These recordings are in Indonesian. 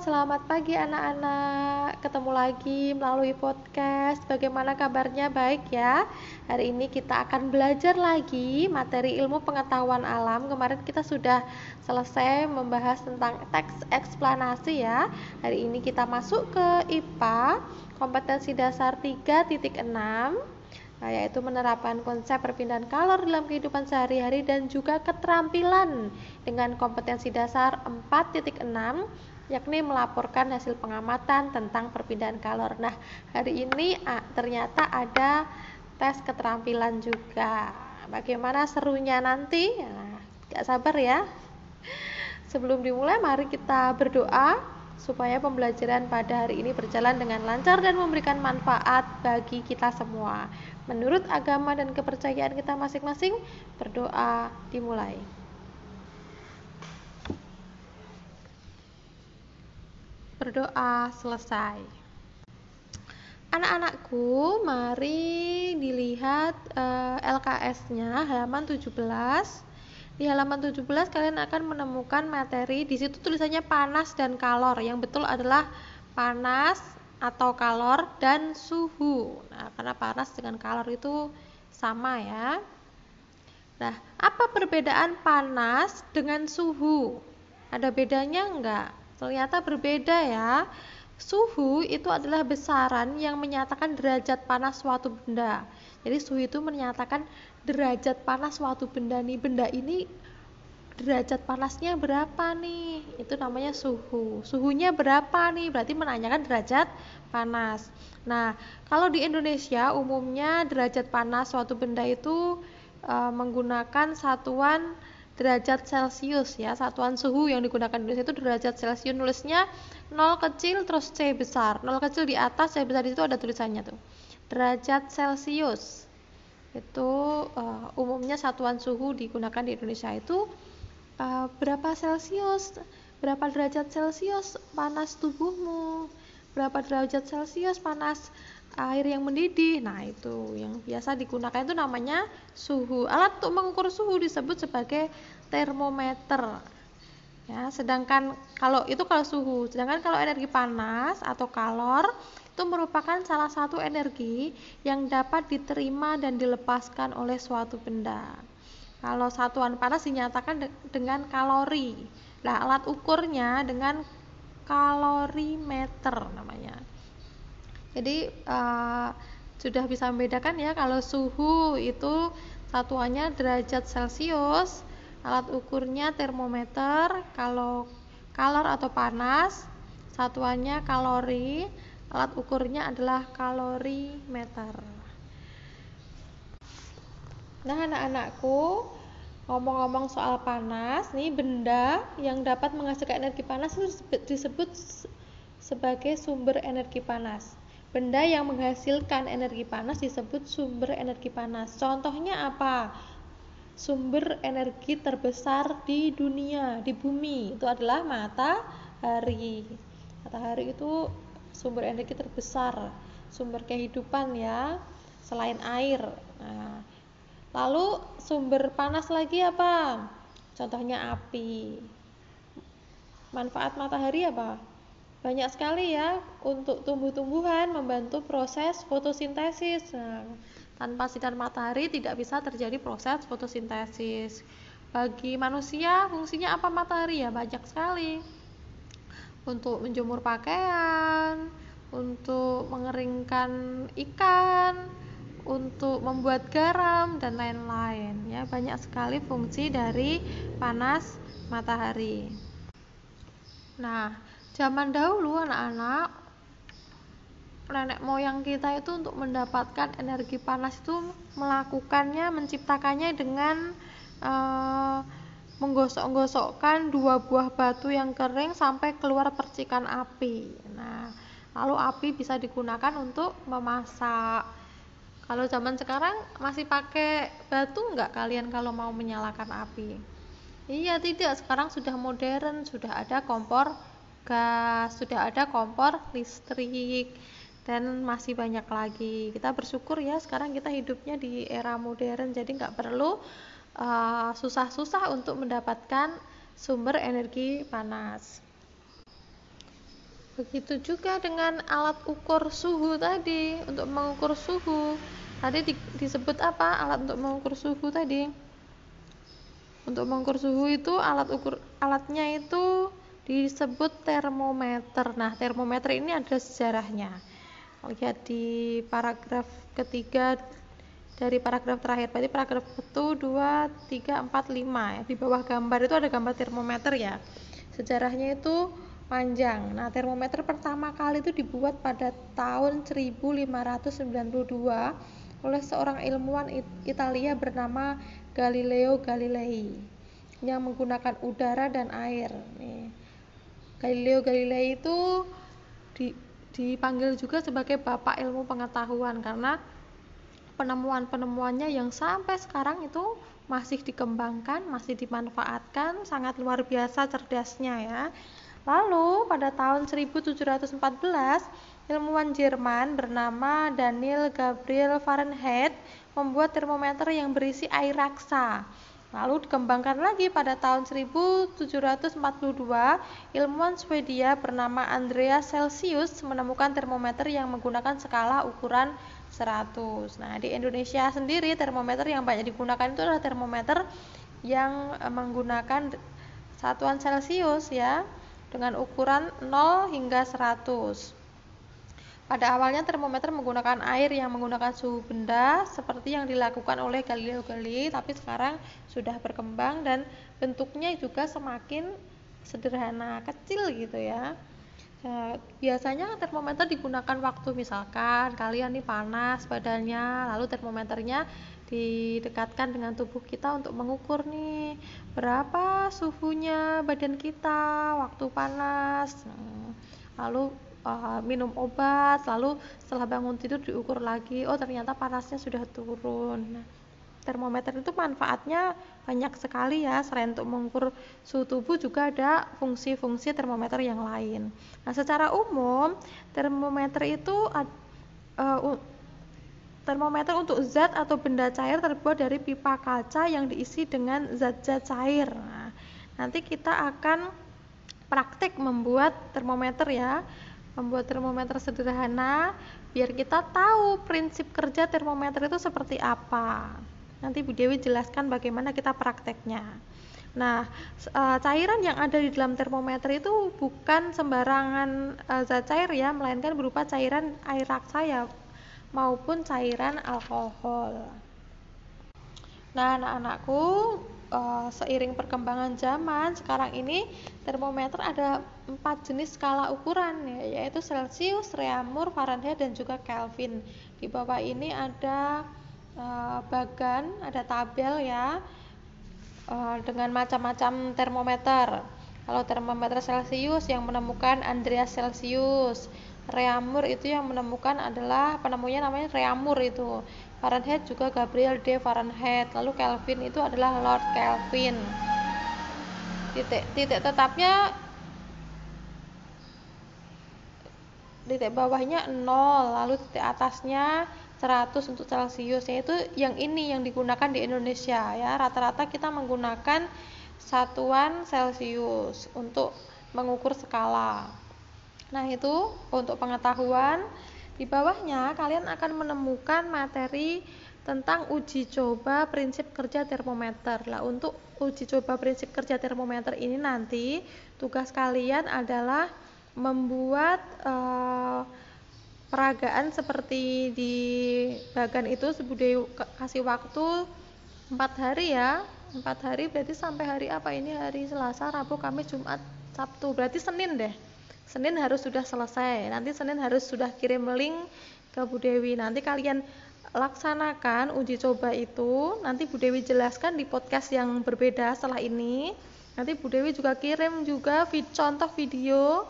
selamat pagi anak-anak. Ketemu lagi melalui podcast. Bagaimana kabarnya? Baik ya. Hari ini kita akan belajar lagi materi ilmu pengetahuan alam. Kemarin kita sudah selesai membahas tentang teks eksplanasi ya. Hari ini kita masuk ke IPA, kompetensi dasar 3.6 Nah, yaitu menerapkan konsep perpindahan kalor dalam kehidupan sehari-hari dan juga keterampilan dengan kompetensi dasar 4.6 yakni melaporkan hasil pengamatan tentang perpindahan kalor. Nah, hari ini ternyata ada tes keterampilan juga. Bagaimana serunya nanti? Nah, gak sabar ya. Sebelum dimulai, mari kita berdoa supaya pembelajaran pada hari ini berjalan dengan lancar dan memberikan manfaat bagi kita semua. Menurut agama dan kepercayaan kita masing-masing, berdoa dimulai. Berdoa selesai. Anak-anakku, mari dilihat uh, eh, LKS-nya halaman 17 di halaman 17 kalian akan menemukan materi di situ tulisannya panas dan kalor. Yang betul adalah panas atau kalor dan suhu. Nah, karena panas dengan kalor itu sama ya. Nah, apa perbedaan panas dengan suhu? Ada bedanya enggak? Ternyata berbeda ya. Suhu itu adalah besaran yang menyatakan derajat panas suatu benda. Jadi suhu itu menyatakan derajat panas suatu benda nih. Benda ini derajat panasnya berapa nih? Itu namanya suhu. Suhunya berapa nih? Berarti menanyakan derajat panas. Nah, kalau di Indonesia umumnya derajat panas suatu benda itu e, menggunakan satuan derajat Celcius ya. Satuan suhu yang digunakan di Indonesia itu derajat Celcius. Nulisnya 0 kecil terus C besar. 0 kecil di atas, C besar di situ ada tulisannya tuh derajat Celcius itu uh, umumnya satuan suhu digunakan di Indonesia itu uh, berapa Celcius berapa derajat Celcius panas tubuhmu berapa derajat Celcius panas air yang mendidih nah itu yang biasa digunakan itu namanya suhu alat untuk mengukur suhu disebut sebagai termometer ya sedangkan kalau itu kalau suhu sedangkan kalau energi panas atau kalor itu merupakan salah satu energi yang dapat diterima dan dilepaskan oleh suatu benda. Kalau satuan panas dinyatakan de dengan kalori. Nah, alat ukurnya dengan kalorimeter namanya. Jadi uh, sudah bisa membedakan ya kalau suhu itu satuannya derajat Celcius, alat ukurnya termometer, kalau kalor atau panas satuannya kalori, Alat ukurnya adalah kalorimeter. Nah, anak-anakku, ngomong-ngomong soal panas, nih benda yang dapat menghasilkan energi panas itu disebut sebagai sumber energi panas. Benda yang menghasilkan energi panas disebut sumber energi panas. Contohnya apa? Sumber energi terbesar di dunia, di bumi, itu adalah matahari. Matahari itu sumber energi terbesar, sumber kehidupan ya, selain air. Nah, lalu sumber panas lagi apa? Contohnya api. Manfaat matahari apa? Banyak sekali ya untuk tumbuh-tumbuhan membantu proses fotosintesis. Nah, tanpa sinar matahari tidak bisa terjadi proses fotosintesis. Bagi manusia fungsinya apa matahari ya? Banyak sekali untuk menjemur pakaian, untuk mengeringkan ikan, untuk membuat garam dan lain-lain ya banyak sekali fungsi dari panas matahari. Nah, zaman dahulu anak-anak nenek moyang kita itu untuk mendapatkan energi panas itu melakukannya menciptakannya dengan uh, menggosok-gosokkan dua buah batu yang kering sampai keluar percikan api. Nah, lalu api bisa digunakan untuk memasak. Kalau zaman sekarang masih pakai batu nggak kalian kalau mau menyalakan api? Iya tidak, sekarang sudah modern, sudah ada kompor gas, sudah ada kompor listrik dan masih banyak lagi. Kita bersyukur ya sekarang kita hidupnya di era modern jadi nggak perlu Eh, susah-susah untuk mendapatkan sumber energi panas. begitu juga dengan alat ukur suhu tadi untuk mengukur suhu tadi di, disebut apa alat untuk mengukur suhu tadi untuk mengukur suhu itu alat ukur alatnya itu disebut termometer. Nah termometer ini ada sejarahnya. Lihat di paragraf ketiga dari paragraf terakhir. Berarti paragraf 1, 2, 3, 4, 5 di bawah gambar itu ada gambar termometer ya. Sejarahnya itu panjang. Nah termometer pertama kali itu dibuat pada tahun 1592 oleh seorang ilmuwan Italia bernama Galileo Galilei yang menggunakan udara dan air. Nih Galileo Galilei itu di, dipanggil juga sebagai bapak ilmu pengetahuan karena penemuan-penemuannya yang sampai sekarang itu masih dikembangkan, masih dimanfaatkan, sangat luar biasa cerdasnya ya. Lalu pada tahun 1714 ilmuwan Jerman bernama Daniel Gabriel Fahrenheit membuat termometer yang berisi air raksa. Lalu dikembangkan lagi pada tahun 1742, ilmuwan Swedia bernama Andreas Celsius menemukan termometer yang menggunakan skala ukuran 100. Nah, di Indonesia sendiri termometer yang banyak digunakan itu adalah termometer yang e, menggunakan satuan Celcius ya dengan ukuran 0 hingga 100. Pada awalnya termometer menggunakan air yang menggunakan suhu benda seperti yang dilakukan oleh Galileo Galilei, tapi sekarang sudah berkembang dan bentuknya juga semakin sederhana, kecil gitu ya. Ya, biasanya termometer digunakan waktu misalkan kalian nih panas badannya, lalu termometernya didekatkan dengan tubuh kita untuk mengukur nih berapa suhunya badan kita waktu panas. Hmm, lalu uh, minum obat, lalu setelah bangun tidur diukur lagi, oh ternyata panasnya sudah turun. Nah, termometer itu manfaatnya banyak sekali ya selain untuk mengukur suhu tubuh juga ada fungsi-fungsi termometer yang lain nah secara umum termometer itu uh, termometer untuk zat atau benda cair terbuat dari pipa kaca yang diisi dengan zat-zat cair nah, nanti kita akan praktik membuat termometer ya membuat termometer sederhana biar kita tahu prinsip kerja termometer itu seperti apa Nanti Bu Dewi jelaskan bagaimana kita prakteknya. Nah, eh, cairan yang ada di dalam termometer itu bukan sembarangan eh, zat cair ya, melainkan berupa cairan air raksa ya maupun cairan alkohol. Nah, anak-anakku, eh, seiring perkembangan zaman sekarang ini termometer ada empat jenis skala ukuran ya, yaitu Celcius, Reaumur, Fahrenheit dan juga Kelvin. Di bawah ini ada uh, bagan, ada tabel ya uh, dengan macam-macam termometer. Kalau termometer Celcius yang menemukan Andreas Celsius, Reaumur itu yang menemukan adalah penemunya namanya Reaumur itu. Fahrenheit juga Gabriel D. Fahrenheit. Lalu Kelvin itu adalah Lord Kelvin. Titik titik tetapnya titik bawahnya 0, lalu titik atasnya 100 untuk Celcius yaitu yang ini yang digunakan di Indonesia ya rata-rata kita menggunakan satuan Celcius untuk mengukur skala nah itu untuk pengetahuan di bawahnya kalian akan menemukan materi tentang uji coba prinsip kerja termometer. Lah untuk uji coba prinsip kerja termometer ini nanti tugas kalian adalah membuat uh, peragaan seperti di bagan itu Sebude kasih waktu empat hari ya. Empat hari berarti sampai hari apa? Ini hari Selasa Rabu Kamis Jumat Sabtu. Berarti Senin deh Senin harus sudah selesai. Nanti Senin harus sudah kirim link ke Bu Dewi. Nanti kalian laksanakan uji coba itu. Nanti Bu Dewi jelaskan di podcast yang berbeda setelah ini. Nanti Bu Dewi juga kirim juga contoh video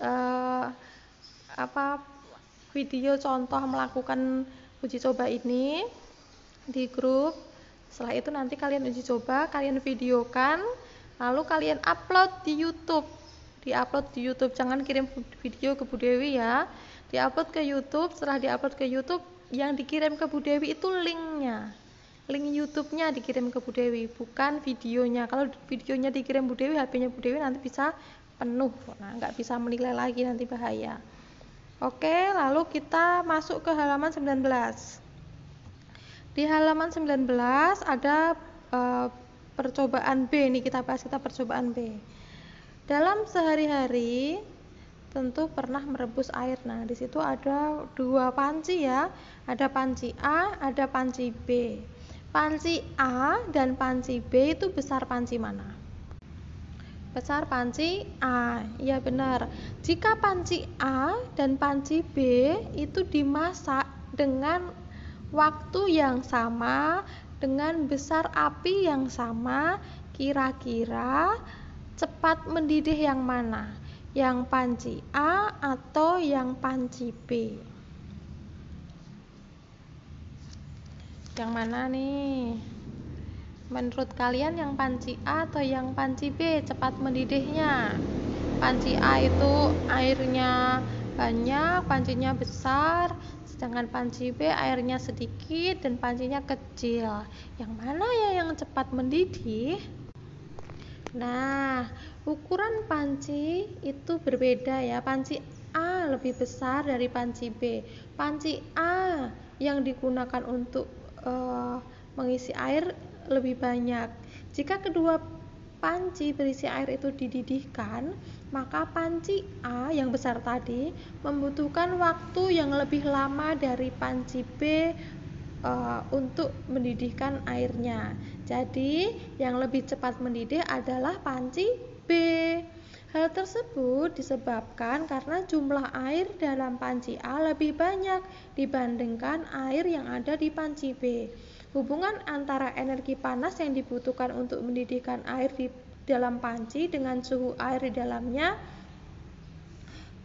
uh, apa video contoh melakukan uji coba ini di grup. Setelah itu nanti kalian uji coba kalian videokan lalu kalian upload di YouTube di upload di YouTube. Jangan kirim video ke Bu Dewi ya. Di upload ke YouTube. Setelah di upload ke YouTube yang dikirim ke Bu Dewi itu linknya. Link YouTube-nya dikirim ke Bu Dewi bukan videonya. Kalau videonya dikirim Bu Dewi HP-nya Bu Dewi nanti bisa penuh. Nah nggak bisa menilai lagi nanti bahaya. Oke lalu kita masuk ke halaman 19 di halaman 19 ada uh, percobaan B. Nih kita bahas kita percobaan B dalam sehari-hari tentu pernah merebus air. Nah, di situ ada dua panci ya. Ada panci A, ada panci B. Panci A dan panci B itu besar panci mana? Besar panci A. Ya benar. Jika panci A dan panci B itu dimasak dengan waktu yang sama, dengan besar api yang sama, kira-kira cepat mendidih yang mana? Yang panci A atau yang panci B? Yang mana nih? Menurut kalian yang panci A atau yang panci B cepat mendidihnya? Panci A itu airnya banyak, pancinya besar, sedangkan panci B airnya sedikit dan pancinya kecil. Yang mana ya yang cepat mendidih? Nah, ukuran panci itu berbeda ya. Panci A lebih besar dari panci B. Panci A yang digunakan untuk uh, mengisi air lebih banyak. Jika kedua panci berisi air itu dididihkan, maka panci A yang besar tadi membutuhkan waktu yang lebih lama dari panci B uh, untuk mendidihkan airnya. Jadi, yang lebih cepat mendidih adalah panci B. Hal tersebut disebabkan karena jumlah air dalam panci A lebih banyak dibandingkan air yang ada di panci B. Hubungan antara energi panas yang dibutuhkan untuk mendidihkan air di dalam panci dengan suhu air di dalamnya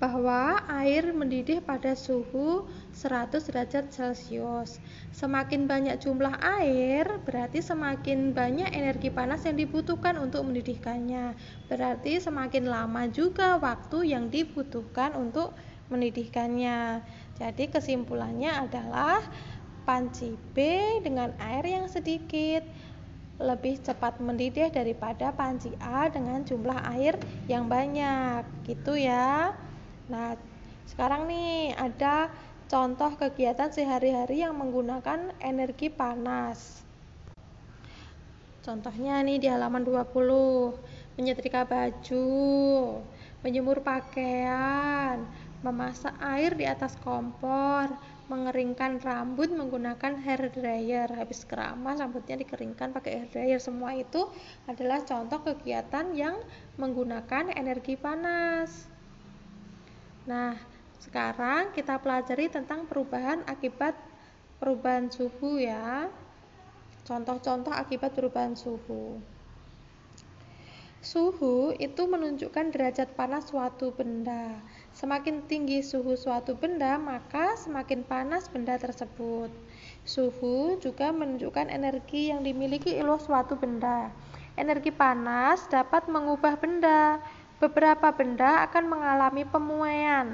bahwa air mendidih pada suhu 100 derajat Celcius. Semakin banyak jumlah air, berarti semakin banyak energi panas yang dibutuhkan untuk mendidihkannya. Berarti semakin lama juga waktu yang dibutuhkan untuk mendidihkannya. Jadi kesimpulannya adalah panci B dengan air yang sedikit lebih cepat mendidih daripada panci A dengan jumlah air yang banyak. Gitu ya. Nah, sekarang nih ada contoh kegiatan sehari-hari yang menggunakan energi panas. Contohnya nih di halaman 20, menyetrika baju, menjemur pakaian, memasak air di atas kompor, mengeringkan rambut menggunakan hair dryer. Habis keramas rambutnya dikeringkan pakai hair dryer. Semua itu adalah contoh kegiatan yang menggunakan energi panas. Nah, sekarang kita pelajari tentang perubahan akibat perubahan suhu ya. Contoh-contoh akibat perubahan suhu. Suhu itu menunjukkan derajat panas suatu benda. Semakin tinggi suhu suatu benda, maka semakin panas benda tersebut. Suhu juga menunjukkan energi yang dimiliki oleh suatu benda. Energi panas dapat mengubah benda, beberapa benda akan mengalami pemuaian.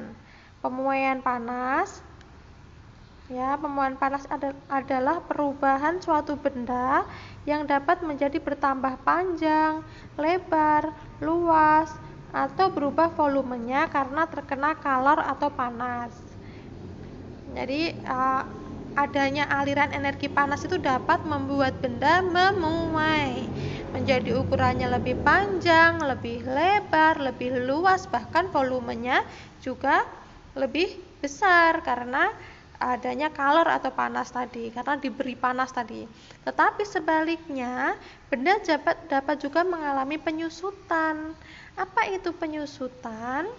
Pemuaian panas ya, pemuaian panas ad adalah perubahan suatu benda yang dapat menjadi bertambah panjang, lebar, luas, atau berubah volumenya karena terkena kalor atau panas. Jadi uh, adanya aliran energi panas itu dapat membuat benda memuai menjadi ukurannya lebih panjang, lebih lebar, lebih luas, bahkan volumenya juga lebih besar karena adanya kalor atau panas tadi, karena diberi panas tadi. Tetapi sebaliknya, benda dapat dapat juga mengalami penyusutan. Apa itu penyusutan?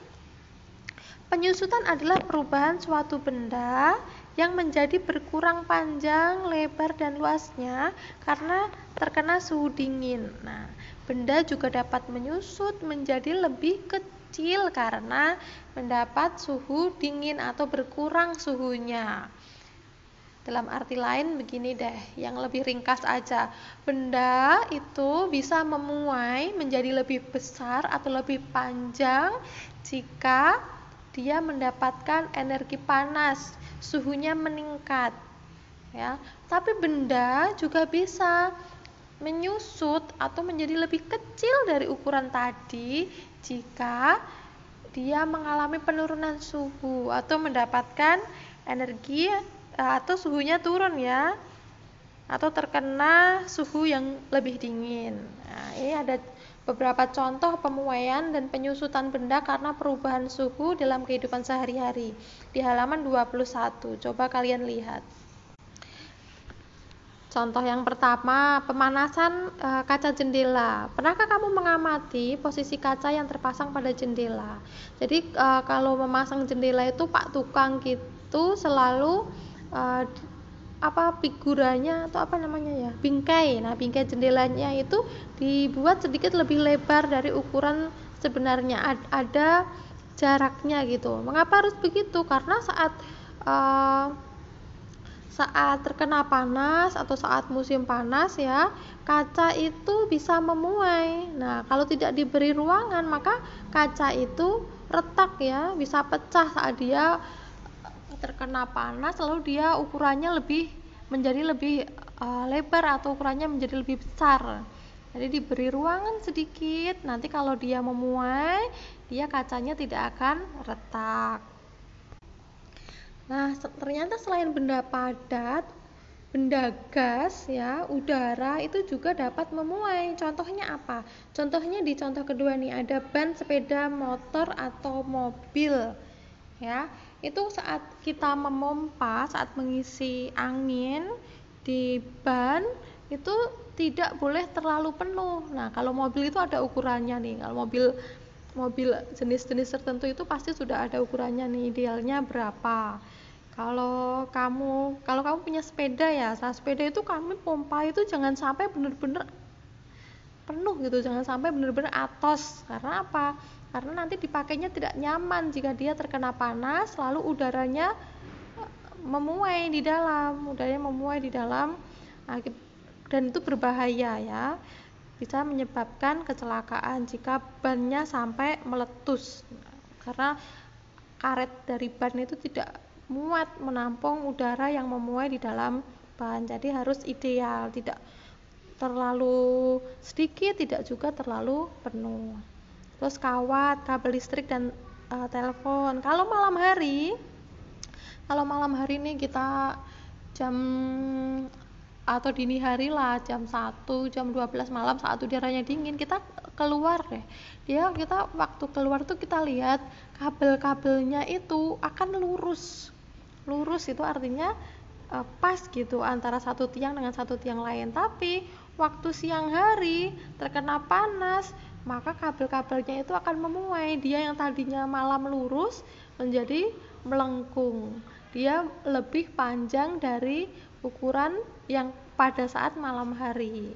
Penyusutan adalah perubahan suatu benda yang menjadi berkurang panjang, lebar, dan luasnya karena terkena suhu dingin. Nah, benda juga dapat menyusut menjadi lebih kecil karena mendapat suhu dingin atau berkurang suhunya. Dalam arti lain begini deh, yang lebih ringkas aja. Benda itu bisa memuai menjadi lebih besar atau lebih panjang jika dia mendapatkan energi panas suhunya meningkat ya tapi benda juga bisa menyusut atau menjadi lebih kecil dari ukuran tadi jika dia mengalami penurunan suhu atau mendapatkan energi eh, atau suhunya turun ya atau terkena suhu yang lebih dingin. Nah, ini ada beberapa contoh pemuaian dan penyusutan benda karena perubahan suhu dalam kehidupan sehari-hari di halaman 21. Coba kalian lihat. Contoh yang pertama, pemanasan e, kaca jendela. Pernahkah kamu mengamati posisi kaca yang terpasang pada jendela? Jadi e, kalau memasang jendela itu Pak tukang gitu selalu e, apa figuranya atau apa namanya ya? Bingkai. Nah, bingkai jendelanya itu dibuat sedikit lebih lebar dari ukuran sebenarnya. Ad, ada jaraknya gitu. Mengapa harus begitu? Karena saat uh, saat terkena panas atau saat musim panas ya kaca itu bisa memuai nah kalau tidak diberi ruangan maka kaca itu retak ya bisa pecah saat dia terkena panas lalu dia ukurannya lebih menjadi lebih uh, lebar atau ukurannya menjadi lebih besar jadi diberi ruangan sedikit nanti kalau dia memuai dia kacanya tidak akan retak Nah, ternyata selain benda padat, benda gas ya, udara itu juga dapat memuai. Contohnya apa? Contohnya di contoh kedua nih ada ban sepeda motor atau mobil. Ya, itu saat kita memompa, saat mengisi angin di ban itu tidak boleh terlalu penuh. Nah, kalau mobil itu ada ukurannya nih. Kalau mobil mobil jenis-jenis tertentu itu pasti sudah ada ukurannya nih, idealnya berapa kalau kamu kalau kamu punya sepeda ya saat sepeda itu kami pompa itu jangan sampai benar-benar penuh gitu. Jangan sampai benar-benar atos. Karena apa? Karena nanti dipakainya tidak nyaman. Jika dia terkena panas lalu udaranya eh, memuai di dalam. Udaranya memuai di dalam. Dan itu berbahaya ya. Bisa menyebabkan kecelakaan jika bannya sampai meletus. Karena karet dari ban itu tidak muat menampung udara yang memuai di dalam ban. Jadi harus ideal. Tidak terlalu sedikit tidak juga terlalu penuh. Terus kawat kabel listrik dan uh, telepon. Kalau malam hari kalau malam hari ini kita jam atau dini hari lah jam 1 jam 12 malam saat udaranya dingin kita keluar deh. Dia kita waktu keluar tuh kita lihat kabel-kabelnya itu akan lurus. Lurus itu artinya uh, pas gitu antara satu tiang dengan satu tiang lain. Tapi waktu siang hari terkena panas maka kabel-kabelnya itu akan memuai. Dia yang tadinya malam lurus menjadi melengkung. Dia lebih panjang dari ukuran yang pada saat malam hari.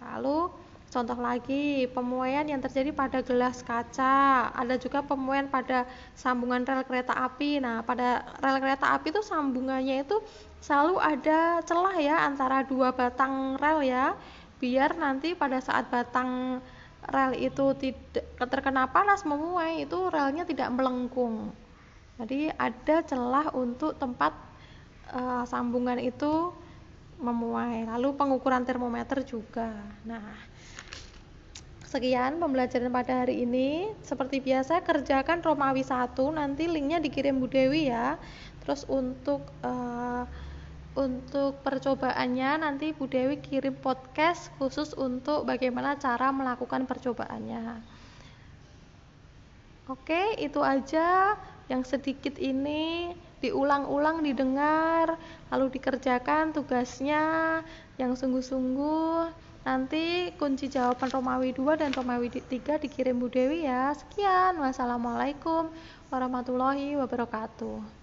Lalu Contoh lagi, pemuaian yang terjadi pada gelas kaca, ada juga pemuaian pada sambungan rel kereta api. Nah, pada rel kereta api itu sambungannya itu selalu ada celah ya antara dua batang rel ya, biar nanti pada saat batang rel itu tidak terkena panas memuai itu relnya tidak melengkung. Jadi ada celah untuk tempat uh, sambungan itu memuai. Lalu pengukuran termometer juga. Nah, Sekian pembelajaran pada hari ini. Seperti biasa kerjakan Romawi 1, nanti linknya dikirim Bu Dewi ya. Terus untuk uh, untuk percobaannya nanti Bu Dewi kirim podcast khusus untuk bagaimana cara melakukan percobaannya. Oke, itu aja yang sedikit ini diulang-ulang didengar lalu dikerjakan tugasnya yang sungguh-sungguh Nanti kunci jawaban Romawi 2 dan Romawi 3 dikirim Bu Dewi ya. Sekian. Wassalamualaikum warahmatullahi wabarakatuh.